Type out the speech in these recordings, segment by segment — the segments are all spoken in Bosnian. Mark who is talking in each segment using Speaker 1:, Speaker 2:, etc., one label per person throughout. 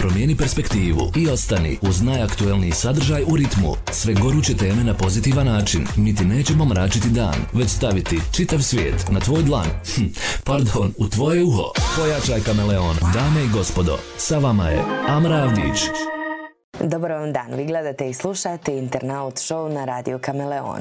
Speaker 1: Promijeni perspektivu i ostani uz najaktuelniji sadržaj u ritmu. Sve goruće teme na pozitivan način. Niti nećemo mračiti dan, već staviti čitav svijet na tvoj dlan. Hm, pardon, u tvoje uho. Pojačaj kameleon. Dame i gospodo, sa vama je Amra Avdić.
Speaker 2: Dobar vam dan, vi gledate i slušate Internaut Show na Radio Kameleon.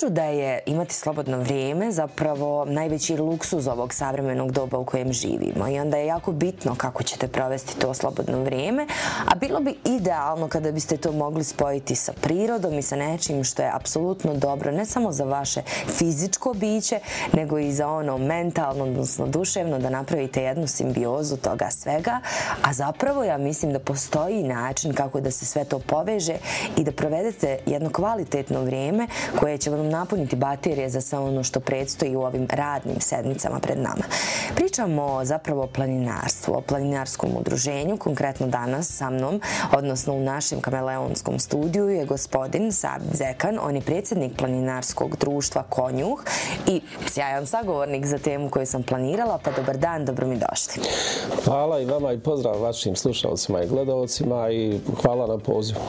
Speaker 2: Kažu da je imati slobodno vrijeme zapravo najveći luksuz ovog savremenog doba u kojem živimo. I onda je jako bitno kako ćete provesti to slobodno vrijeme, a bilo bi idealno kada biste to mogli spojiti sa prirodom i sa nečim što je apsolutno dobro ne samo za vaše fizičko biće, nego i za ono mentalno, odnosno duševno, da napravite jednu simbiozu toga svega, a zapravo ja mislim da postoji način kako da se sve to poveže i da provedete jedno kvalitetno vrijeme koje će vam napuniti baterije za sve ono što predstoji u ovim radnim sedmicama pred nama. Pričamo zapravo o planinarstvu, o planinarskom udruženju, konkretno danas sa mnom, odnosno u našem kameleonskom studiju je gospodin Sabit Zekan, on je predsjednik planinarskog društva Konjuh i sjajan sagovornik za temu koju sam planirala, pa dobar dan, dobro mi došli.
Speaker 3: Hvala i vama i pozdrav vašim slušalcima i gledalcima i hvala na pozivu.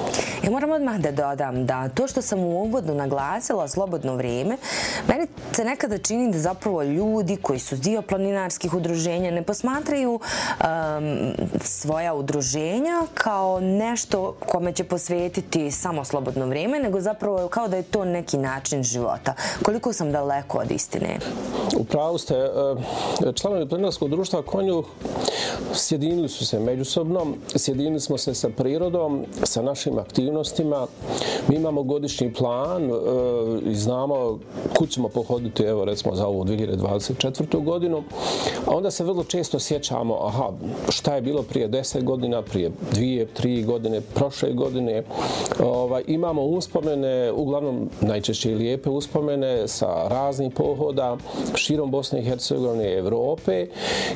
Speaker 2: Ja moram odmah da dodam da to što sam u uvodu naglasila, slobodno slobodno vrijeme, meni se nekada čini da zapravo ljudi koji su dio planinarskih udruženja ne posmatraju um, svoja udruženja kao nešto kome će posvetiti samo slobodno vrijeme, nego zapravo kao da je to neki način života. Koliko sam daleko od istine?
Speaker 3: U pravu ste. E, članovi planinarskog društva Konju sjedinili su se međusobno, sjedinili smo se sa prirodom, sa našim aktivnostima. Mi imamo godišnji plan e, znamo kud ćemo pohoditi, evo recimo za ovu 2024. godinu. A onda se vrlo često sjećamo, aha, šta je bilo prije 10 godina, prije dvije, tri godine, prošle godine. Ovaj, imamo uspomene, uglavnom najčešće lijepe uspomene sa raznih pohoda širom Bosne i Hercegovine i Evrope.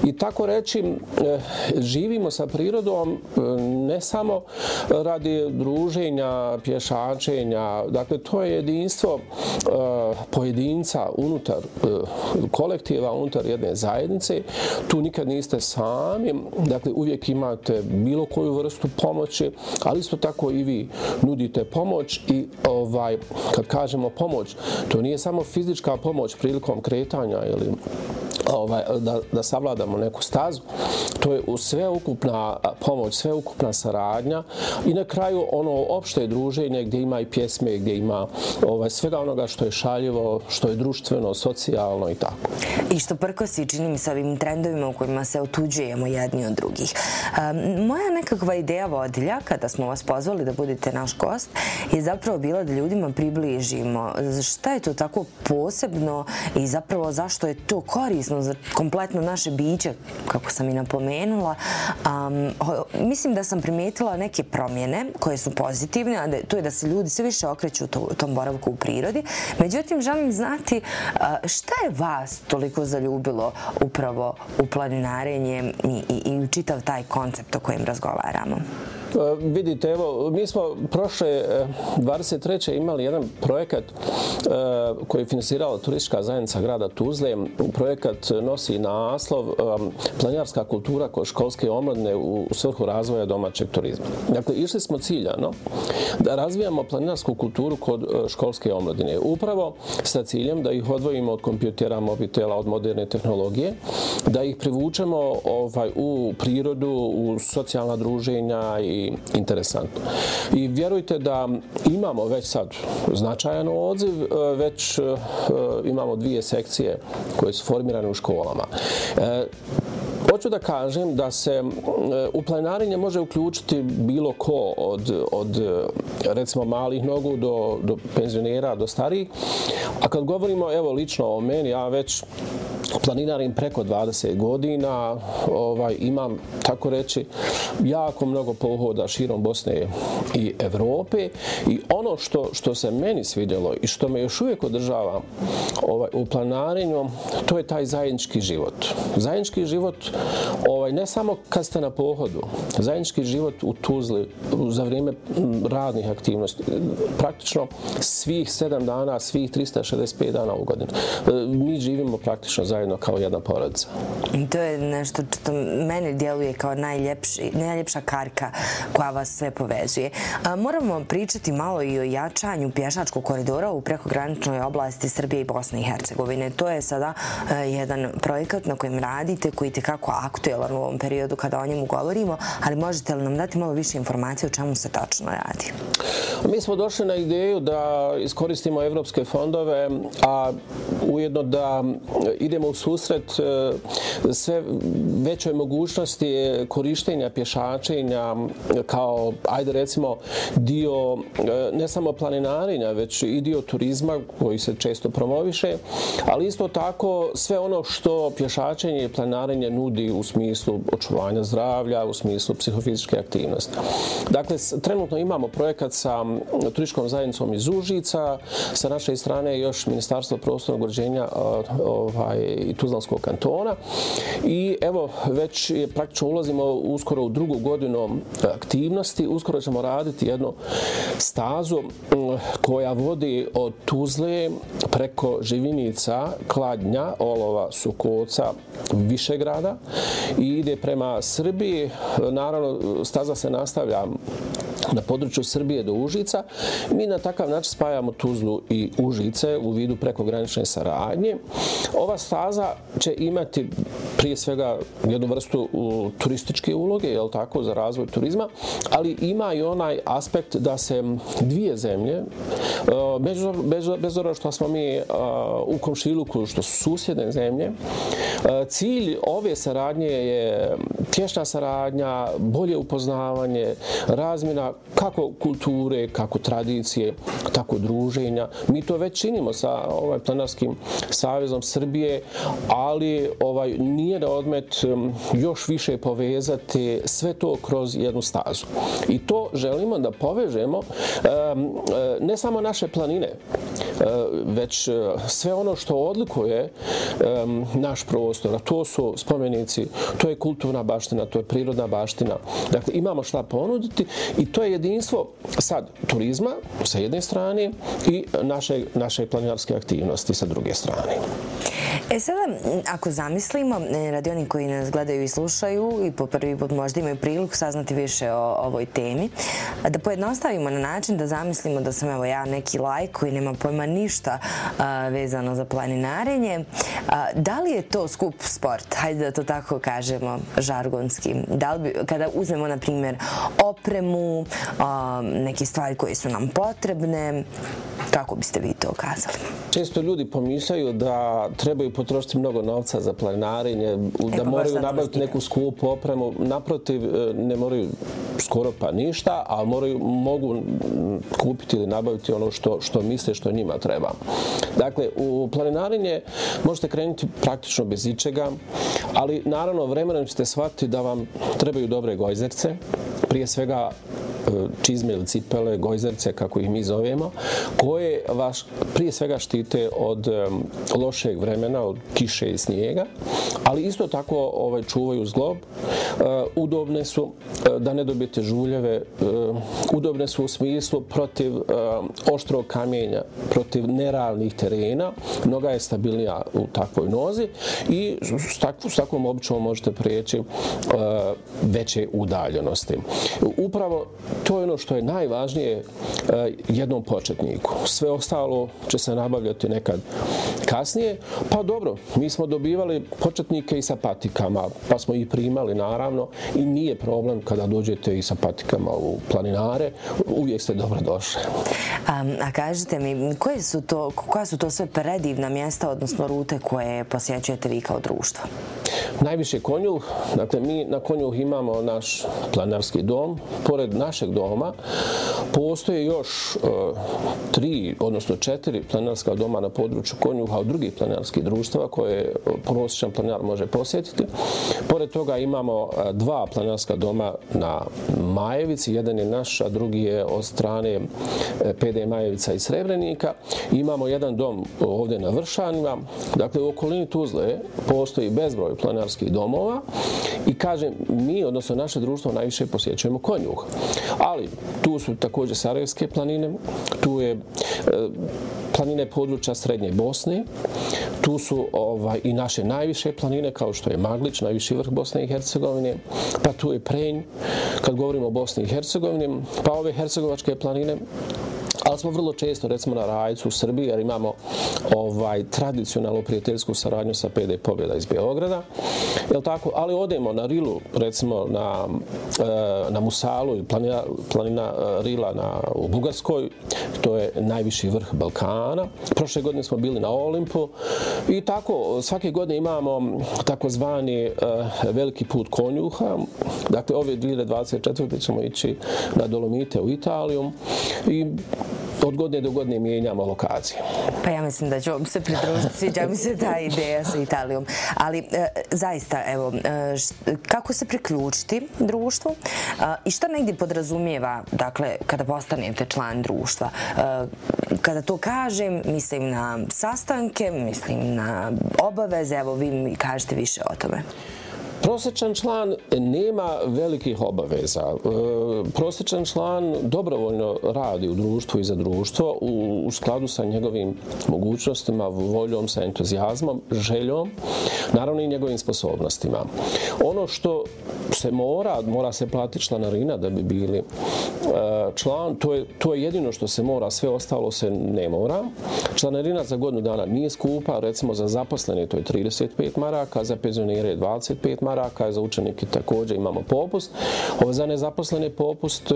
Speaker 3: I tako reći, eh, živimo sa prirodom eh, ne samo radi druženja, pješačenja, dakle to je jedinstvo Eh, pojedinca unutar eh, kolektiva, unutar jedne zajednice. Tu nikad niste sami, dakle uvijek imate bilo koju vrstu pomoći, ali isto tako i vi nudite pomoć i ovaj kad kažemo pomoć, to nije samo fizička pomoć prilikom kretanja ili ovaj, da, da savladamo neku stazu. To je u sveukupna pomoć, sveukupna saradnja i na kraju ono opšte druženje gdje ima i pjesme, gdje ima ovaj, svega onoga što je šaljivo, što je društveno, socijalno i tako.
Speaker 2: I što prkosi čini mi sa ovim trendovima u kojima se otuđujemo jedni od drugih. Um, moja nekakva ideja vodilja, kada smo vas pozvali da budete naš gost, je zapravo bila da ljudima približimo šta je to tako posebno i zapravo zašto je to korisno za kompletno naše biće, kako sam i napomenula. Um, mislim da sam primijetila neke promjene koje su pozitivne, a to je da se ljudi sve više okreću u tom boravku u prirodi. Međutim, želim znati šta je vas toliko zaljubilo upravo u planinarenje i, i, i čitav taj koncept o kojem razgovaramo?
Speaker 3: Vidite, evo, mi smo prošle eh, 23. Imali jedan projekat eh, koji je finansirala turistička zajednica grada Tuzle. Projekat nosi naslov eh, Planjarska kultura kod školske omladne u svrhu razvoja domaćeg turizma. Dakle, išli smo ciljano da razvijamo planinarsku kulturu kod školske omladine. Upravo sa ciljem da ih odvojimo od kompjutera, mobitela, od moderne tehnologije, da ih privučemo ovaj, u prirodu, u socijalna druženja i interesantno. I vjerujte da imamo već sad značajan odziv, e, već e, imamo dvije sekcije koje su formirane u školama. E, hoću da kažem da se u plenarinje može uključiti bilo ko od, od recimo malih nogu do, do penzionera, do starih. A kad govorimo evo lično o meni, ja već planinarim preko 20 godina, ovaj, imam, tako reći, jako mnogo pohoda širom Bosne i Evrope i ono što, što se meni svidjelo i što me još uvijek održava ovaj, u planarenju, to je taj zajednički život. Zajednički život ovaj, ne samo kad ste na pohodu, zajednički život u Tuzli za vrijeme radnih aktivnosti, praktično svih 7 dana, svih 365 dana u godinu. E, mi živimo praktično zajednički zajedno kao jedna porodica.
Speaker 2: I to je nešto što meni djeluje kao najljepši, najljepša karka koja vas sve povezuje. Moramo pričati malo i o jačanju pješačkog koridora u prekograničnoj oblasti Srbije i Bosne i Hercegovine. To je sada jedan projekat na kojem radite, koji je kako aktuelan u ovom periodu kada o njemu govorimo, ali možete li nam dati malo više informacije o čemu se tačno radi?
Speaker 3: Mi smo došli na ideju da iskoristimo evropske fondove, a ujedno da idemo u susret e, sve većoj mogućnosti korištenja pješačenja kao, ajde recimo, dio e, ne samo planinarenja, već i dio turizma koji se često promoviše, ali isto tako sve ono što pješačenje i planinarenje nudi u smislu očuvanja zdravlja, u smislu psihofizičke aktivnosti. Dakle, trenutno imamo projekat sa turističkom zajednicom iz Užica, sa naše strane još Ministarstvo prostornog uređenja e, ovaj, i Tuzlanskog kantona. I evo, već je praktično ulazimo uskoro u drugu godinu e, aktivnosti. Uskoro ćemo raditi jednu stazu koja vodi od Tuzle preko Živinica, Kladnja, Olova, Sukoca, Višegrada i ide prema Srbiji. Naravno, staza se nastavlja na području Srbije do Užica. Mi na takav način spajamo Tuzlu i Užice u vidu prekogranične saradnje. Ova staza će imati prije svega jednu vrstu turističke uloge, je tako, za razvoj turizma, ali ima i onaj aspekt da se dvije zemlje, e, bez, bez, bez, bez što smo mi e, u komšiluku, što su susjedne zemlje, e, cilj ove saradnje je tješna saradnja, bolje upoznavanje, razmjena kako kulture, kako tradicije, tako druženja. Mi to već činimo sa ovaj planarskim savezom Srbije, ali ovaj nije da odmet um, još više povezati sve to kroz jednu stazu. I to želimo da povežemo um, uh, ne samo naše planine, uh, već uh, sve ono što odlikuje um, naš prostor, a to su spomenici, to je kulturna baština, to je prirodna baština. Dakle, imamo šta ponuditi i to je jedinstvo sad turizma sa jedne strane i naše, naše planinarske aktivnosti sa druge strane.
Speaker 2: E sada, ako zamislimo, e, radi oni koji nas gledaju i slušaju i po prvi put možda imaju priliku saznati više o ovoj temi, da pojednostavimo na način da zamislimo da sam evo ja neki lajk koji nema pojma ništa vezano za planinarenje. Da li je to skup sport? Hajde da to tako kažemo žargonski. Da li bi, kada uzmemo, na primjer, opremu, neke stvari koje su nam potrebne, kako biste vi to kazali?
Speaker 3: Često ljudi pomišljaju da trebaju potrošiti mnogo novca za planinarenje, e, da pa moraju nabaviti neku skupu opremu. Naprotiv, e, ne moraju skoro pa ništa, a moraju, mogu kupiti ili nabaviti ono što, što misle što njima treba. Dakle, u planinarenje možete krenuti praktično bez ičega, ali naravno vremenom ćete shvatiti da vam trebaju dobre gojzerce, prije svega čizme ili cipele, gojzerce, kako ih mi zovemo, koje vas prije svega štite od lošeg vremena, od kiše i snijega, ali isto tako ovaj, čuvaju zglob. E, udobne su e, da ne dobijete žuljeve, e, udobne su u smislu protiv e, oštrog kamenja, protiv neravnih terena, noga je stabilnija u takvoj nozi i s takvom običom možete prijeći e, veće udaljenosti. Upravo to je ono što je najvažnije e, jednom početniku. Sve ostalo će se nabavljati nekad kasnije. Pa dobro, mi smo dobivali početnike i sa patikama, pa smo ih primali naravno i nije problem kada dođete i sa patikama u planinare, uvijek ste dobro došli.
Speaker 2: A, a kažite mi, koje su to, koja su to sve predivna mjesta, odnosno rute koje posjećujete vi kao društvo?
Speaker 3: Najviše konjuh, dakle mi na konjuh imamo naš planarski dom, pored našeg doma postoje još e, tri, odnosno četiri planarska doma na području konjuha od drugih planarskih društava koje e, prosječan planar može posjetiti. Pored toga imamo e, dva planarska doma na Majevici, jedan je naš, a drugi je od strane e, PD Majevica i Srebrenika. Imamo jedan dom ovdje na Vršanima. Dakle, u okolini Tuzle postoji bezbroj planarskih domova i kažem, mi, odnosno naše društvo, najviše posjećujemo konjuh. Ali tu su također Sarajevske planine, tu je e, planine područja Srednje Bosne, tu su ovaj, i naše najviše planine, kao što je Maglić, najviši vrh Bosne i Hercegovine, pa tu je Prenj, kad govorimo o Bosni i Hercegovini, pa ove hercegovačke planine, ali smo vrlo često recimo na Rajcu u Srbiji jer imamo ovaj tradicionalnu prijateljsku saradnju sa PD Pobjeda iz Beograda. Jel tako? Ali odemo na Rilu, recimo na, e, na Musalu, planina, planina e, Rila na, u Bugarskoj, to je najviši vrh Balkana. Prošle godine smo bili na Olimpu i tako svake godine imamo takozvani e, veliki put konjuha. Dakle, ove 2024. ćemo ići na Dolomite u Italiju i od godine do godine mijenjamo lokacije.
Speaker 2: Pa ja mislim da ću vam se pridružiti, sviđa mi se ta ideja sa Italijom. Ali e, zaista, evo, e, š, kako se priključiti društvu e, i šta negdje podrazumijeva, dakle, kada postanete član društva? E, kada to kažem, mislim na sastanke, mislim na obaveze, evo vi mi kažete više o tome.
Speaker 3: Prosječan član nema velikih obaveza. Prosečan prosječan član dobrovoljno radi u društvu i za društvo u skladu sa njegovim mogućnostima, voljom, sa entuzijazmom, željom, naravno i njegovim sposobnostima. Ono što se mora, mora se platiti članarina da bi bili e, član, to je, to je jedino što se mora, sve ostalo se ne mora. Članarina za godinu dana nije skupa, recimo za zaposlene to je 35 maraka, za penzionere je 25 maraka, za učenike također imamo popust. Ovo za nezaposlene popust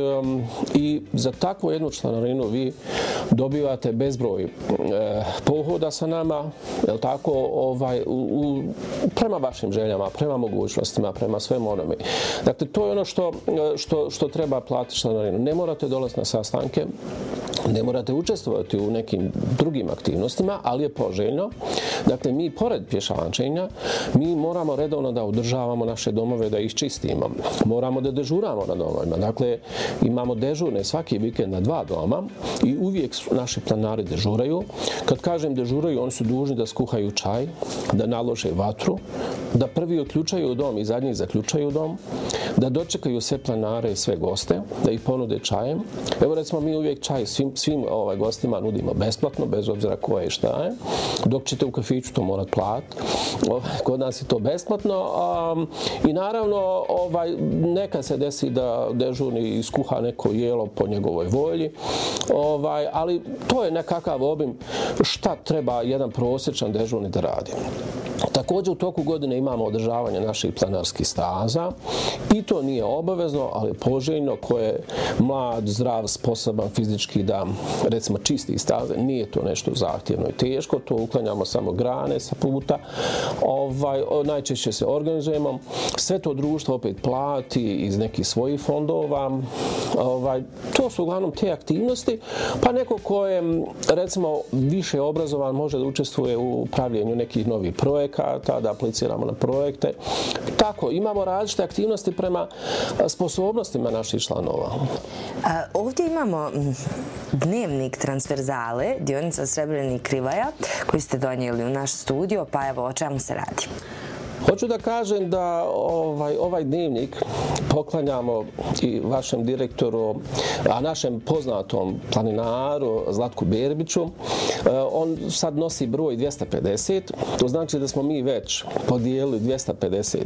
Speaker 3: i za takvu jednu članarinu vi dobivate bezbroj e, pohoda sa nama, je tako, ovaj, u, u, prema vašim željama, prema mogućnostima, prema svemu onome. Dakle, to je ono što, što, što treba platiti članarinu. Ne morate dolaziti na sastanke, ne morate učestvovati u nekim drugim aktivnostima, ali je poželjno. Dakle, mi pored pješačenja, mi moramo redovno da održavamo naše domove, da ih čistimo. Moramo da dežuramo na domovima. Dakle, imamo dežurne svaki vikend na dva doma i uvijek naši planari dežuraju. Kad kažem dežuraju, oni su dužni da skuhaju čaj, da nalože vatru, da prvi otključaju dom i zadnji zaključaju dom, da dočekaju sve planare i sve goste, da ih ponude čajem. Evo recimo mi uvijek čaj svim, svim ovaj, gostima nudimo besplatno, bez obzira koje i šta je. Dok ćete u kafiću to morat plat. Ovaj, kod nas je to besplatno. Um, I naravno, ovaj, neka se desi da dežurni iskuha neko jelo po njegovoj volji. Ovaj, ali to je nekakav obim šta treba jedan prosječan dežurni da radi. Također u toku godine imamo održavanje naših planarskih staza i to nije obavezno, ali poželjno ko je mlad, zdrav, sposoban fizički da recimo čisti staze, nije to nešto zahtjevno i teško, to uklanjamo samo grane sa puta, ovaj, najčešće se organizujemo, sve to društvo opet plati iz nekih svojih fondova, ovaj, to su uglavnom te aktivnosti, pa neko ko je recimo više obrazovan može da učestvuje u pravljenju nekih novih projekata, da apliciramo na projekte. Tako, imamo različite aktivnosti prema sposobnostima naših članova.
Speaker 2: A, ovdje imamo dnevnik transverzale, dionica Srebreni Krivaja, koji ste donijeli u naš studio, pa evo o čemu se radi.
Speaker 3: Hoću da kažem da ovaj ovaj dnevnik poklanjamo i vašem direktoru, a našem poznatom planinaru Zlatku Berbiću. E, on sad nosi broj 250, to znači da smo mi već podijelili 250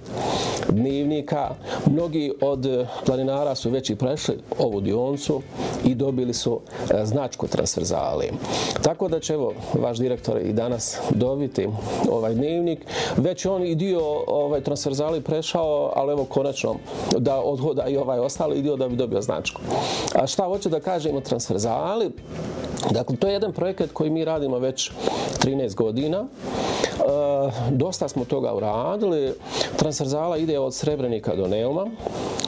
Speaker 3: dnevnika. Mnogi od planinara su već i prešli ovu dioncu i dobili su e, značku transverzali. Tako da će evo vaš direktor i danas dobiti ovaj dnevnik. Već on i dio ovaj transverzali prešao, ali evo konačno da odhoda i ovaj ostali dio da bi dobio značku. A šta hoću da kažem o transverzali? Dakle, to je jedan projekat koji mi radimo već 13 godina. E, dosta smo toga uradili. Transverzala ide od Srebrenika do Neuma.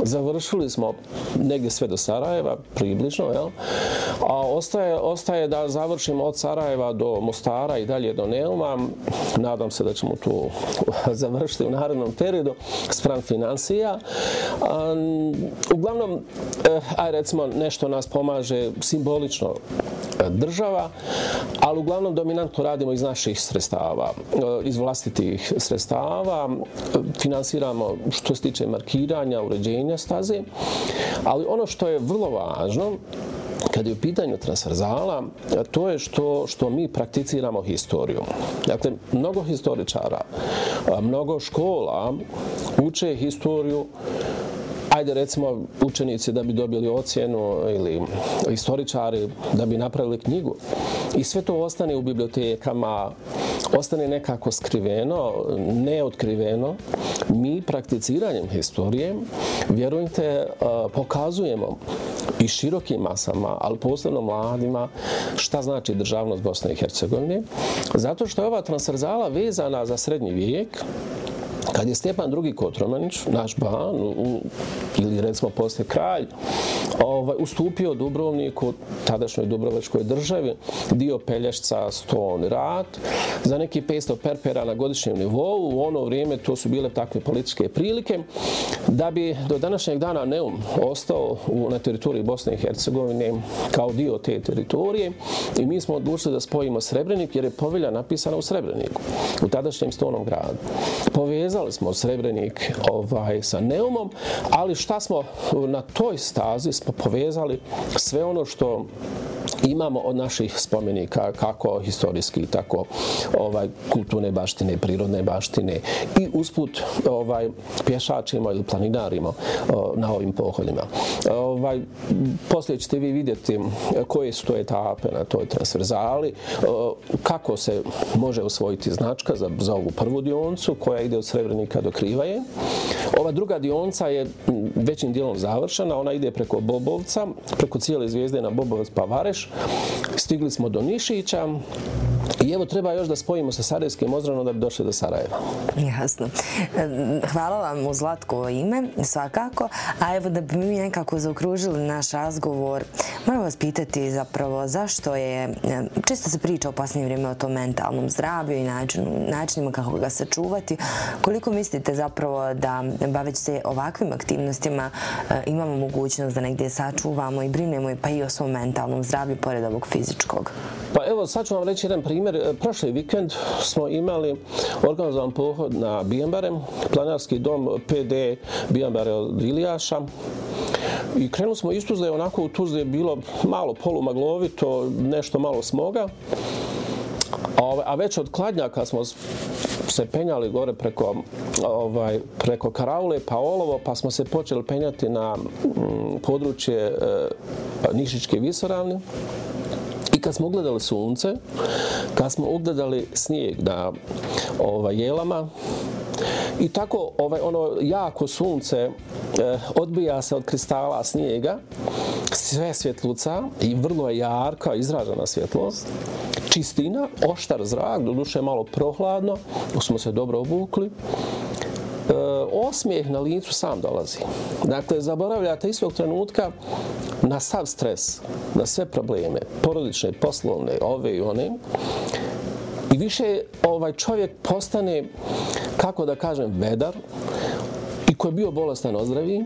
Speaker 3: Završili smo negdje sve do Sarajeva, približno, jel? A ostaje, ostaje da završimo od Sarajeva do Mostara i dalje do Neuma. Nadam se da ćemo to završiti u narednom periodu spram financija. Uglavnom, eh, aj recimo, nešto nas pomaže simbolično E, država, ali uglavnom dominantno radimo iz naših sredstava, e, iz vlastitih sredstava, e, finansiramo što se tiče markiranja, uređenja staze, ali ono što je vrlo važno, kad je u pitanju transverzala, to je što, što mi prakticiramo historiju. Dakle, mnogo historičara, mnogo škola uče historiju ajde recimo učenici da bi dobili ocjenu ili istoričari da bi napravili knjigu. I sve to ostane u bibliotekama, ostane nekako skriveno, neotkriveno. Mi prakticiranjem historije, vjerujte, pokazujemo i širokim masama, ali posebno mladima, šta znači državnost Bosne i Hercegovine. Zato što je ova transverzala vezana za srednji vijek, Kad je Stepan II. Kotromanić, naš ban, u, ili recimo posle kralj, ovaj, ustupio Dubrovniku, tadašnjoj Dubrovačkoj državi, dio Pelješca, Ston, Rat, za neki 500 perpera na godišnjem nivou. U ono vrijeme to su bile takve političke prilike, da bi do današnjeg dana Neum ostao u, na teritoriji Bosne i Hercegovine kao dio te teritorije i mi smo odlučili da spojimo Srebrenik jer je povelja napisana u Srebreniku, u tadašnjem Stonom gradu. Povezali smo Srebrenik ovaj, sa Neumom, ali šta smo na toj stazi smo povezali sve ono što imamo od naših spomenika kako historijski tako ovaj kulturne baštine prirodne baštine i usput ovaj pješačimo ili planinarimo na ovim pohodima. Ovaj poslije ćete vi vidjeti koje su to etape na toj transverzali kako se može osvojiti značka za, za ovu prvu dioncu koja ide od Srebrenika do Krivaje. Ova druga dionca je većim dijelom završena ona ide preko Bobovca preko cijele zvijezde na Bobovac pa Vareš Stigli smo do Nišića i evo treba još da spojimo sa Sarajevskim ozranom da bi došli do Sarajeva.
Speaker 2: Jasno. Hvala vam u Zlatko ime, svakako. A evo da bi mi nekako zaokružili naš razgovor, moram vas pitati zapravo zašto je, često se priča o posljednje vrijeme o tom mentalnom zdravlju i načinu, načinima kako ga sačuvati. Koliko mislite zapravo da baveći se ovakvim aktivnostima e, imamo mogućnost da negdje sačuvamo i brinemo pa i o svom mentalnom zdravlju pored ovog fizičkog?
Speaker 3: Pa evo, sad ću vam reći jedan primjer primjer, e, prošli vikend smo imali organizovan pohod na Bijembare, planarski dom PD Bijembare od Ilijaša. I krenuli smo iz Tuzle, onako u Tuzle je bilo malo polumaglovito, nešto malo smoga. A ovaj, već od Kladnjaka smo se penjali gore preko, ovaj, preko Karaule pa Olovo, pa smo se počeli penjati na mm, područje e, Nišičke visoravne kad smo ogledali sunce, kad smo ogledali snijeg na ovaj, jelama, I tako ovaj ono jako sunce eh, odbija se od kristala snijega, sve svjetluca i vrlo je jarka, izražena svjetlost, čistina, oštar zrak, do duše malo prohladno, smo se dobro obukli, e, osmijeh na licu sam dolazi. Dakle, zaboravljate istog trenutka na sav stres, na sve probleme, porodične, poslovne, ove i one. I više ovaj čovjek postane, kako da kažem, vedar i ko je bio bolestan ozdravi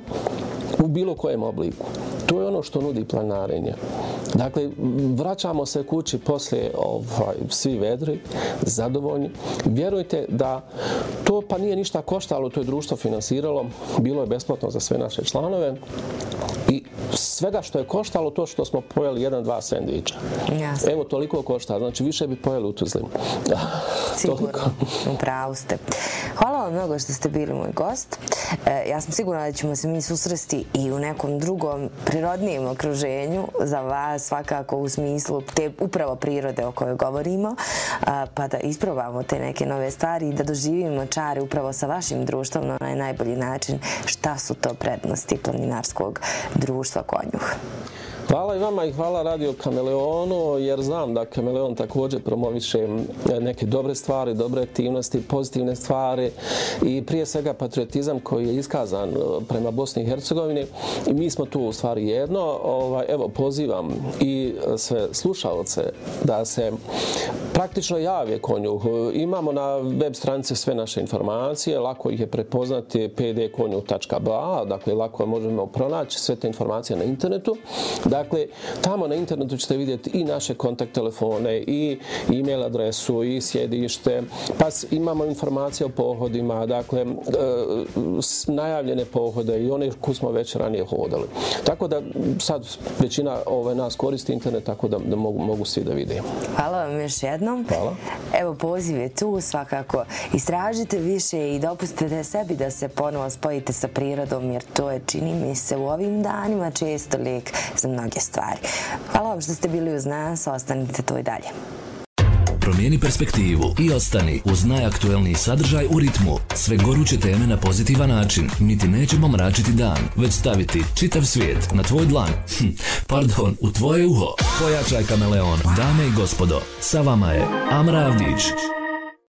Speaker 3: u bilo kojem obliku. To je ono što nudi planarenje. Dakle, vraćamo se kući poslije ovaj, svi vedri, zadovoljni. Vjerujte da to pa nije ništa koštalo, to je društvo finansiralo, bilo je besplatno za sve naše članove i svega što je koštalo to što smo pojeli jedan, dva sandviča. Jasne. Evo, toliko košta, znači više bi pojeli u Tuzlimu.
Speaker 2: Sigurno, upravo ste. Vam mnogo što ste bili moj gost. E, ja sam sigurna da ćemo se mi susresti i u nekom drugom prirodnijem okruženju za vas, svakako u smislu te upravo prirode o kojoj govorimo, e, pa da isprobamo te neke nove stvari i da doživimo čare upravo sa vašim društvom na onaj najbolji način šta su to prednosti planinarskog društva Konjuh.
Speaker 3: Hvala i vama i hvala Radio Kameleonu, jer znam da Kameleon također promoviše e, neke dobre stvari, dobre aktivnosti, pozitivne stvari i prije svega patriotizam koji je iskazan e, prema Bosni i Hercegovini. I mi smo tu u stvari jedno. Ovaj, evo, pozivam i e, sve slušalce da se praktično jave konju. Imamo na web stranice sve naše informacije, lako ih je prepoznati pdkonju.ba, dakle lako možemo pronaći sve te informacije na internetu. Da Dakle, tamo na internetu ćete vidjeti i naše kontakt telefone, i e-mail adresu, i sjedište, pa imamo informacije o pohodima, dakle, e, najavljene pohode i one koje smo već ranije hodali. Tako da sad većina ove nas koristi internet, tako da, da mogu, mogu svi da vide.
Speaker 2: Hvala vam još jednom.
Speaker 3: Hvala.
Speaker 2: Evo, poziv je tu, svakako. Istražite više i dopustite sebi da se ponovo spojite sa prirodom, jer to je, čini mi se, u ovim danima često lijek za mnoge stvari. Hvala vam što ste bili uz nas, ostanite to i dalje.
Speaker 1: Promijeni perspektivu i ostani uz najaktuelniji sadržaj u ritmu. Sve goruće teme na pozitivan način. Mi ti nećemo mračiti dan, već staviti čitav svijet na tvoj dlan. Hm, pardon, u tvoje uho. Pojačaj kameleon, dame i gospodo. Sa vama je Amra Avdić.